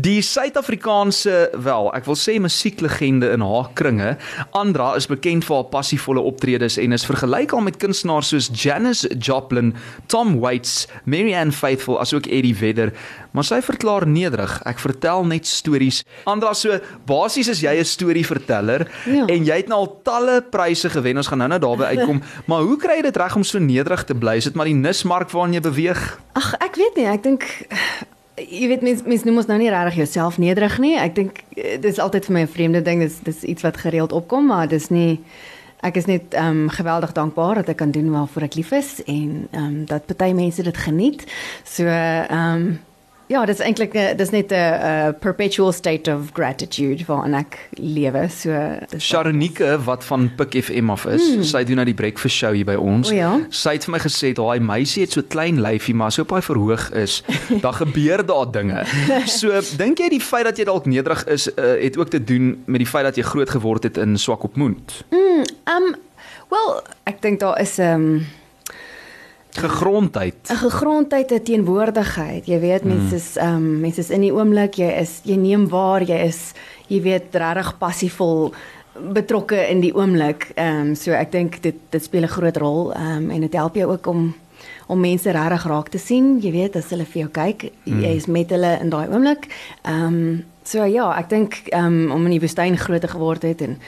Die Suid-Afrikaanse, wel, ek wil sê musieklegende in haar kringe, Andra is bekend vir haar passievolle optredes en is vergelyk al met kunstenaars soos Janis Joplin, Tom Waits, Marianne Faithfull asook Eddie Vedder, maar sy verklaar nederig, ek vertel net stories. Andra, so basies is jy 'n storieverteller ja. en jy het nou al talle pryse gewen. Ons gaan nou-nou daarby uitkom, maar hoe kry jy dit reg om so nederig te bly? Is dit maar die nismark waarin jy beweeg? Ag, ek weet nie, ek dink jy weet mens mens noem ons nou nie regtig jouself nederig nie. Ek dink eh, dis altyd vir my 'n vreemde ding. Dis dis iets wat gereeld opkom, maar dis nie ek is net ehm um, geweldig dankbaar dat ek kan doen waarvoor ek lief is en ehm um, dat party mense dit geniet. So ehm um, Ja, dit is eintlik dis net 'n perpetual state of gratitude vir en ek lewe. So Sharonike wat van Pik FM af is, mm. sy doen nou die breakfast show hier by ons. O, ja? Sy het vir my gesê daai meisie het so klein lyfie, maar so op hy verhoog is, dan gebeur daar dinge. So dink jy die feit dat jy dalk nederig is, uh, het ook te doen met die feit dat jy groot geword het in Swakopmund? Mm, um wel, ek dink daar is 'n um, ehm, gegrondheid. 'n Gegrondheid, 'n teenwoordigheid. Jy weet mense mm. is ehm um, mense is in die oomblik, jy is jy neem waar jy is, jy weet regtig passievol betrokke in die oomblik. Ehm um, so ek dink dit dit speel 'n groot rol ehm um, en dit help jou ook om om mense regtig raak te sien. Jy weet as hulle vir jou kyk, mm. jy is met hulle in daai oomblik. Ehm um, so ja, ek dink ehm um, om in die woestyn groot geword het en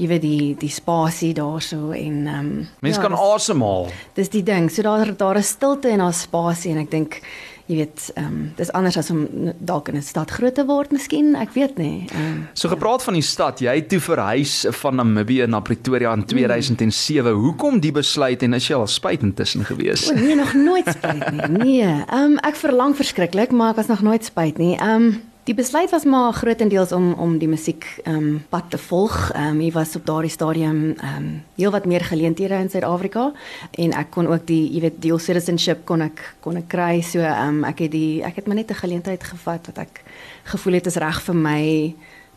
jy weet die die spasie daarso en ehm um, mense ja, kan asemhaal. Dis die ding. So daar daar is stilte en daar spasie en ek dink jy weet ehm um, dis anders as om dalk in 'n stad groot te word miskien, ek weet nie. Um, so gepraat van die stad, jy het toe verhuis van Namibië na Pretoria in 2007. Mm. Hoekom die besluit en is jy al spyt intussen gewees? O nee, nog nooit spyt nie. Nee. Ehm um, ek verlang verskriklik, maar ek was nog nooit spyt nie. Ehm um, Die besluit was maar grootendeels om om die musiek ehm um, pad te volg. Ehm um, hy was op daardie stadium ehm um, heel wat meer geleenthede in Suid-Afrika en ek kon ook die jy weet dual citizenship kon ek kon ek kry. So ehm um, ek het die ek het maar net 'n geleentheid gevat wat ek gevoel het is reg vir my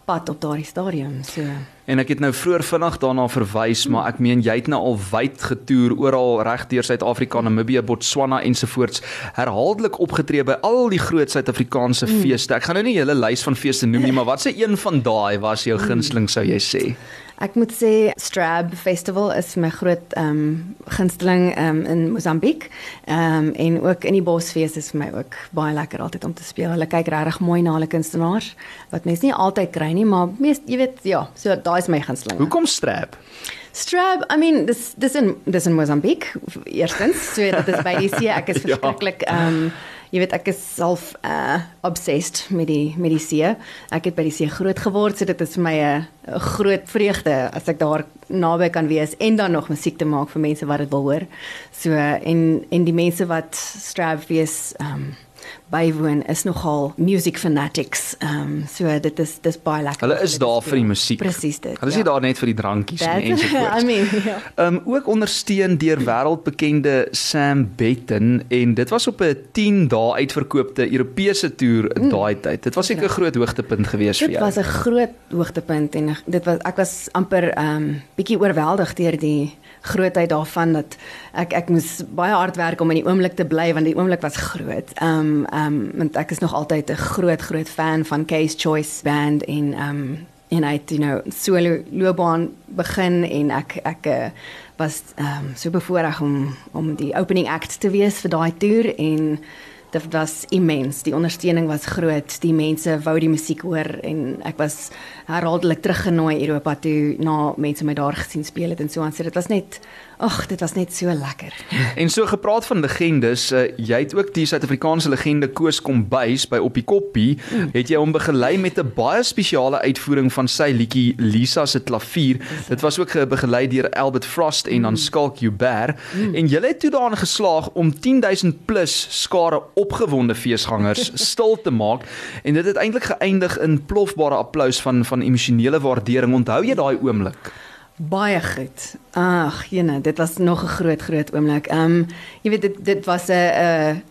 pad op daardie stadium. So En ek het nou vroeër vinnig daarna verwys, maar ek meen jy het nou al wyd getoer oral reg deur Suid-Afrika, Namibië, Botswana ensovoorts, herhaaldelik opgetree by al die groot Suid-Afrikaanse mm. feeste. Ek gaan nou nie julle lys van feeste noem nie, maar wat se een van daai was jou gunsteling sou jy sê? Ek moet sê Strab Festival is my groot ehm um, gunsteling ehm um, in Mosambiek. Ehm um, en ook in die Bosfees is vir my ook baie lekker altyd om te speel. Hulle kyk regtig mooi na hulle kunstenaars wat mense nie altyd kry nie, maar meest jy weet ja, so daai is my gunsteling. Hoekom Strab? Strab, I mean, dis dis in dis in Mosambiek. Eerstens, so dit is by die see. Ek is ja. verskriklik ehm ja. um, jy weet ek is self uh obsessed met die met die see. Ek het by die see groot geword, so dit is vir my 'n groot vreugde as ek daar naby kan wees en dan nog musiek te maak vir mense wat dit wil hoor. So en en die mense wat Strab wees um bywoon is nogal music fanatics. Ehm um, so dit is dis baie lekker. Hulle is daar vir die musiek. Presies dit. Hulle is ja. nie daar net vir die drankies nie en so voort. I mean, ja. Ehm um, ook ondersteun deur wêreldbekende Sam Betten en dit was op 'n 10 dae uitverkoopte Europese toer mm. daai tyd. Dit was seker 'n ja. groot hoogtepunt geweest vir jou. Dit was 'n groot hoogtepunt en dit was ek was amper ehm um, bietjie oorweldig deur die grootheid daarvan dat ek ek moes baie hard werk om in die oomblik te bly want die oomblik was groot. Ehm um, ehm um, want ek is nog altyd 'n groot groot fan van Case Choice band en ehm um, en hy het you know solo loopbaan begin en ek ek uh, was ehm um, so bevoorreg om om die opening act te wees vir daai toer en dit was immens. Die ondersteuning was groot. Die mense wou die musiek hoor en ek was herhaaldelik teruggenooi Europa toe na mense my daar gesien speel het en so aan. So dit was net ag, dit was net so lekker. En so gepraat van legendes, uh, jy het ook die Suid-Afrikaanse legende Koos Kombuis by Op die Koppie, mm. het jy hom begelei met 'n baie spesiale uitvoering van sy liedjie Lisa se klavier. Dit was ook begelei deur Albert Frost en dan mm. Skalk Hubert mm. en jy het toe daarin geslaag om 10000 plus skare opgewonde feesgangers stil te maak en dit het eintlik geëindig in plofbare applous van van emosionele waardering. Onthou jy daai oomblik? Baie goed. Ag, jene, dit was nog 'n groot groot oomblik. Ehm um, jy weet dit dit was 'n 'n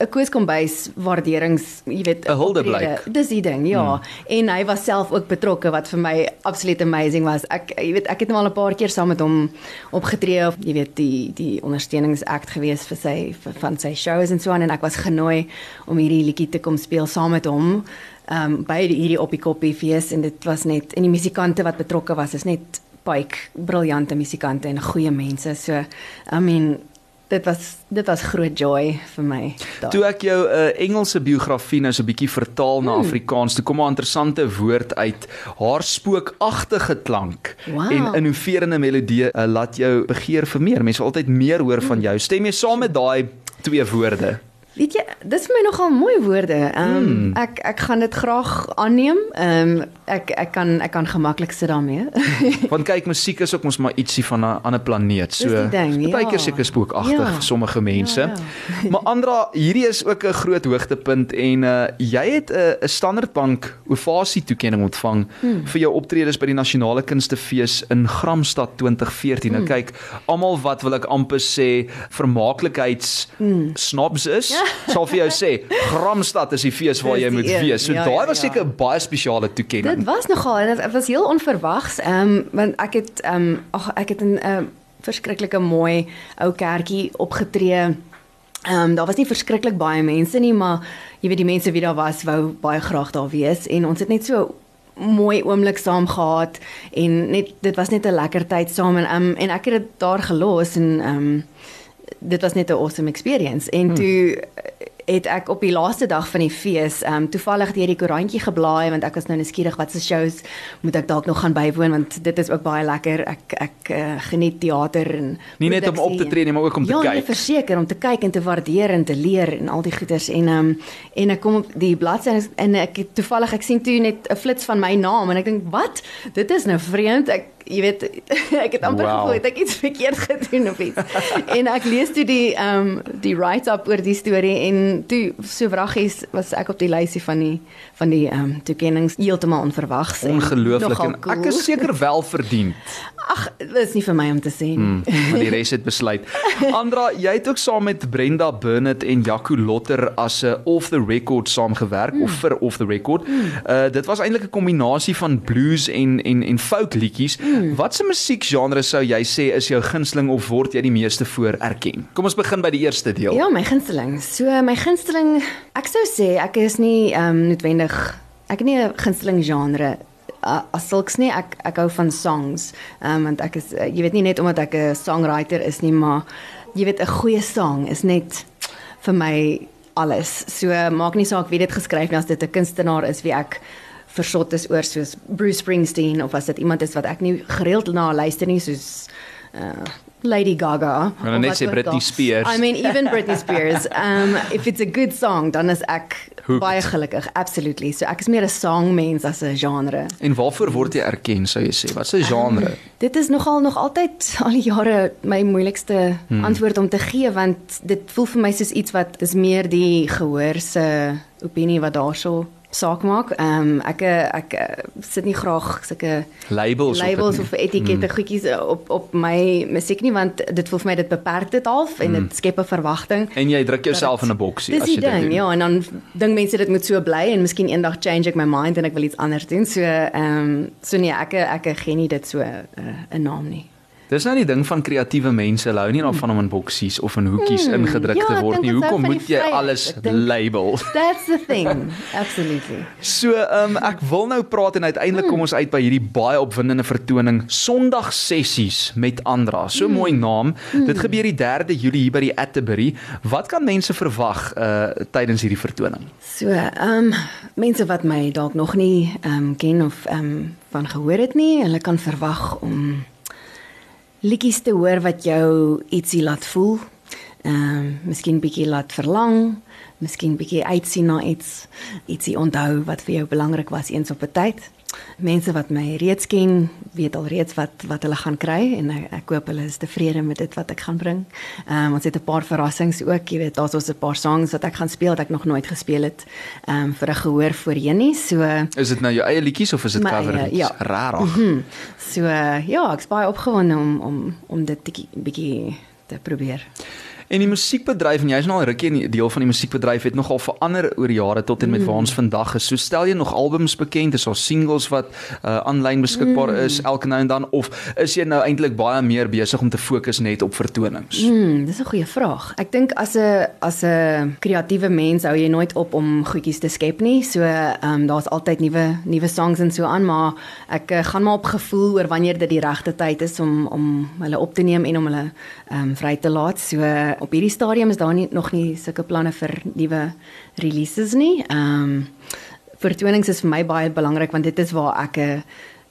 'n Kooskombuis waarderings, jy weet, 'n huldeblyk. Dis die ding, ja. Hmm. En hy was self ook betrokke wat vir my absoluut amazing was. Ek jy weet, ek het hom al 'n paar keer saam met hom opgetree of jy weet die die ondersteuningsakt gewees vir sy vir, van sy shows en so aan en ek was genooi om hierdie liedjie te kom speel saam met hom. Ehm um, by die hierdie op die koppie fees en dit was net en die musikante wat betrokke was is net baie briljante musikante en goeie mense. So I mean dit was dit was groot joy vir my. Daar. Toe ek jou 'n uh, Engelse biografie nou so 'n bietjie vertaal na hmm. Afrikaans, toe kom 'n interessante woord uit, haar spookagtige klank wow. en innoverende melodie uh, laat jou begeer vir meer. Mense wil altyd meer hoor van jou. Stem jy saam met daai twee woorde? Weet jy, dis vir my nogal mooi woorde. Ehm um, hmm. ek ek gaan dit graag aanneem. Ehm um, ek ek kan ek kan gemaklik sit daarmee. Want kyk, musiek is ook mos maar ietsie van 'n ander planeet. So baie keer seker spookagtig ja. vir sommige mense. Ja, ja. maar Andra, hierdie is ook 'n groot hoogtepunt en uh jy het 'n uh, 'n Standardbank ovasie toekenning ontvang hmm. vir jou optredes by die Nasionale Kunstefees in Gramstad 2014. Nou hmm. Nou kyk, almal wat wil ek amper sê vermaaklikheids hmm. snobs is, ja. sal vir jou sê, Gramstad is die fees waar jy moet wees. So ja, daai ja, was seker 'n ja. baie spesiale toekenning. Dit was nogal en dit was heel onverwags. Ehm um, want ek het ehm um, ag ek het 'n uh, verskriklike mooi ou kerkie opgetree. Ehm um, daar was nie verskriklik baie mense nie, maar jy weet die mense wie daar was wou baie graag daar wees en ons het net so mooi oomblik saam gehad en net dit was net 'n lekker tyd saam en um, en ek het dit daar gelos en ehm um, dit was net 'n awesome experience. En hmm. toe het ek op die laaste dag van die fees um toevallig deur die koerantjie geblaai want ek was nou nuuskierig wat se shows moet ek dalk nog gaan bywoon want dit is ook baie lekker. Ek ek uh, geniet teater en nie net om op te tree nie maar ook om te ja, kyk. Ja, verseker om te kyk en te waardeer en te leer en al die goeders. En um en ek kom op die bladsy en ek toevallig ek sien toe net 'n flits van my naam en ek dink wat? Dit is nou vreemd. Ek jy weet ek het amper wow. gevoel ek iets verkeerd gedoen of iets. en ek lees toe die ehm um, die write-up oor die storie en toe so wraggies was ek op die lysie van die van die ehm um, toekennings heeltemal onverwags. Ongelooflik en cool. ek is seker wel verdien. Ag, dit is nie vir my om te sê nie. Hmm, maar die res het besluit. Andra, jy het ook saam met Brenda Burnett en Jaco Lotter as 'n off the record saamgewerk hmm. of vir off the record. Hmm. Uh dit was eintlik 'n kombinasie van blues en en en folk liedjies. Hmm. Wat se musiekgenre sou jy sê is jou gunsteling of word jy die meeste voor erken? Kom ons begin by die eerste deel. Ja, my gunsteling. So my gunsteling, ek sou sê ek is nie ehm um, noodwendig ek het nie 'n gunsteling genre uh, as sulks nie ek ek hou van songs um, want ek is uh, jy weet nie net omdat ek 'n songwriter is nie maar jy weet 'n goeie song is net vir my alles so maak nie saak wie dit geskryf het as dit 'n kunstenaar is wie ek versot is oor soos Bruce Springsteen of as dit iemand is wat ek nie gereeld na luister nie soos uh, Lady Gaga. Maar net sê Britney Spears. I mean even Britney Spears. Um if it's a good song dan is ek Hoeked. baie gelukkig. Absolutely. So ek is meer 'n songmens as 'n genre. En waarvoor word jy erken sou jy sê? Wat is 'n genre? Um, dit is nogal nog altyd al die jare my moeilikste hmm. antwoord om te gee want dit voel vir my soos iets wat is meer die gehoor se opinie wat daarso saak maak. Ehm um, ek ek sit nie graag sulke labels, labels of, etikette mm. goedjies op op my musiek nie want dit voel vir my dit beperk dit half en dit mm. skep 'n verwagting. En jy druk jouself in 'n boksie as jy dit doen. Ja, en dan dink mense dit moet so bly en miskien eendag change ek my mind en ek wil iets anders doen. So ehm um, so nee, ek ek gee nie dit so eh, 'n uh, naam nie. Dis nou die ding van kreatiewe mense, hulle hou nie daarvan om in boksies of in hoekies hmm. ingedruk ja, te word nie. Hoekom moet jy alles label? That's the thing. Absolutely. So, ehm um, ek wil nou praat en uiteindelik hmm. kom ons uit by hierdie baie opwindende vertoning Sondag sessies met Andra. So hmm. mooi naam. Hmm. Dit gebeur die 3de Julie hier by die Atterbury. Wat kan mense verwag uh tydens hierdie vertoning? So, ehm um, mense wat my dalk nog nie ehm um, ken of ehm um, van gehoor het nie, hulle kan verwag om liedjies te hoor wat jou ietsie laat voel. Ehm, um, miskien bietjie laat verlang, miskien bietjie uitsien na iets, ietsie onthou wat vir jou belangrik was eens op 'n tyd. Mense wat my reeds ken, weet al reeds wat wat hulle gaan kry en ek, ek hoop hulle is tevrede met dit wat ek gaan bring. Ehm um, ons het 'n paar verrassings ook, jy weet, daar's ons 'n paar songs wat ek gaan speel wat ek nog nooit gespeel het ehm um, vir 'n gehoor voorheen nie. So Is dit nou jou eie liedjies of is dit cover? Ja. Rarig. Mm -hmm. So ja, ek's baie opgewonde om om om dit 'n bietjie te probeer. En die musiekbedryf en jy's nou al rukkie in die deel van die musiekbedryf het nogal verander oor jare tot en met mm. waar ons vandag is. So stel jy nog albums bekend, is daar singles wat uh aanlyn beskikbaar mm. is elke nou en dan of is jy nou eintlik baie meer besig om te fokus net op vertonings? Mm, dis 'n goeie vraag. Ek dink as 'n as 'n kreatiewe mens hou jy nooit op om goedjies te skep nie. So ehm um, daar's altyd nuwe nuwe songs en so aan, maar ek uh, gaan maar op gevoel oor wanneer dit die regte tyd is om om hulle op te neem en om hulle ehm um, vry te laat. So op hierdie stadium is daar nie nog nie sulke planne vir nuwe releases nie. Ehm um, vertonings is vir my baie belangrik want dit is waar ek 'n uh,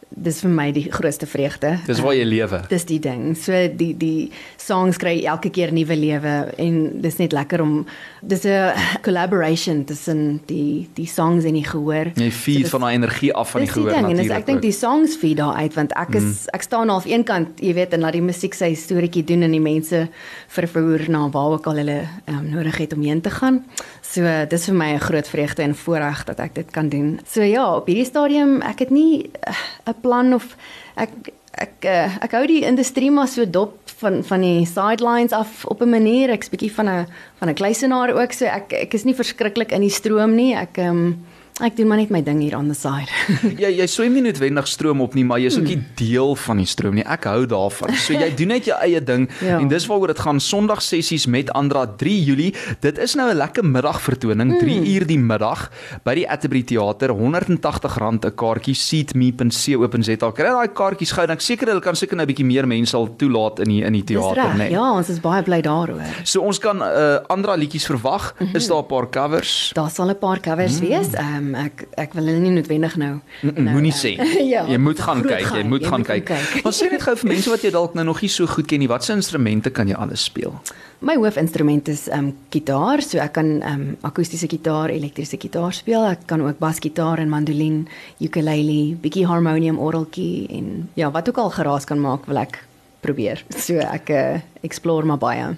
dis vir my die grootste vreugde. Dis waar jy lewe. Dis die ding. So die die songs kry elke keer nuwe lewe en dis net lekker om dis 'n collaboration tussen die die songs en die gehoor. Jy feed so, van daai energie af van die gehoor natuurlik. En ek dink die songs feed daar uit want ek is mm. ek staan half een kant, jy weet, en laat die musiek sy storieetjie doen en die mense vervoer na waar ook al hulle um, nodig het om heen te gaan. So dis vir my 'n groot vreugde en voorreg dat ek dit kan doen. So ja, op hierdie stadium ek het nie eh, 'n plan of ek ek uh, ek hou die industrie maar so dop van van die sidelines af op 'n manier. Ek's bietjie van 'n van 'n kluisenaar ook so ek ek is nie verskriklik in die stroom nie. Ek ehm um, Ek doen maar net my ding hier on the side. ja, jy swem nie noodwendig stroom op nie, maar jy's ook nie hmm. deel van die stroom nie. Ek hou daarvan. So jy doen net jou eie ding ja. en dis waaroor dit gaan Sondag sessies met Andra 3 Julie. Dit is nou 'n lekker middagvertoning, 3 mm. uur die middag by die Atterbury Theater, R180 'n kaartjie, seatme.co.za. Kry daai kaartjies gou, dan ek seker hulle kan seker nou 'n bietjie meer mense sal toelaat in die in die teater, né? Nee. Ja, ons is baie bly daaroor. So ons kan uh, Andra liedjies verwag. Mm -hmm. Is daar 'n paar covers? Daar sal 'n paar covers mm. wees. Ehm um, ek ek wil hulle nie noodwendig nou. nou Moenie sê. ja, jy moet gaan kyk, gaan, jy moet jy gaan moet kyk. kyk. Maar sê net gou vir mense wat jy dalk nou nog nie so goed ken nie, watse instrumente kan jy alles speel? My hoofinstrument is ehm um, gitaar, so ek kan ehm um, akoestiese gitaar, elektriese gitaar speel. Ek kan ook basgitaar en mandolin, ukulele, bietjie harmonium, orgeltjie en ja, wat ook al geraas kan maak, wil ek probeer. So ek uh, explore maar baie.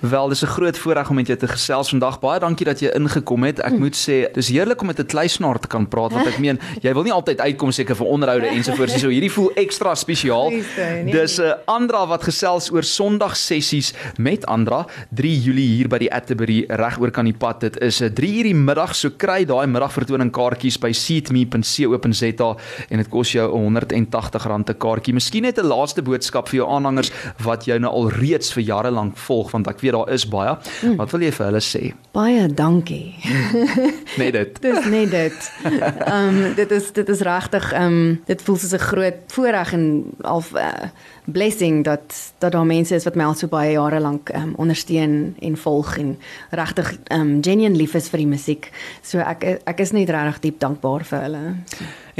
Wel, dis 'n groot voorreg om met jou te gesels vandag. Baie dankie dat jy ingekom het. Ek mm. moet sê, dis heerlik om met 'n kluisnaar te kan praat want ek meen, jy wil nie altyd uitkom seker vir onderhoude ensovoorts nie. So hierdie voel ekstra spesiaal. Nee. Dis 'n uh, Andra wat gesels oor Sondag sessies met Andra 3 Julie hier by die Atterbury reg oor kan die pad. Dit is 'n uh, 3 uur die middag, so kry daai middagvertoning kaartjies by seatme.co.za en dit kos jou R180 'n kaartjie. Miskien net 'n laaste boodskap vir jou aanhangers wat jou nou al reeds vir jare lank volg want ek weet daar is baie. Mm. Wat wil jy vir hulle sê? Baie dankie. net dit. dis net dit. Ehm um, dit is dit is regtig ehm um, dit voel soos 'n groot voorreg en al uh, blessing dat dat daar mense is wat my al so baie jare lank um, ondersteun en volg en regtig um genuine lief is vir die musiek. So ek ek is net regtig diep dankbaar vir hulle.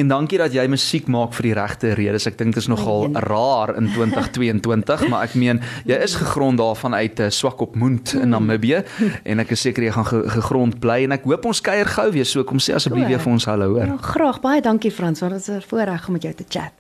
En dankie dat jy musiek maak vir die regte redes. Ek dink dit is nogal rar in 2022, maar ek meen jy is gegrond daarvan uit 'n uh, swak op moed in Namibië en ek is seker jy gaan ge gegrond bly en ek hoop ons kuier gou weer so kom sê asseblief weer vir ons hallo hoor. Ja, graag baie dankie Frans, want dit is 'n voorreg om met jou te chat.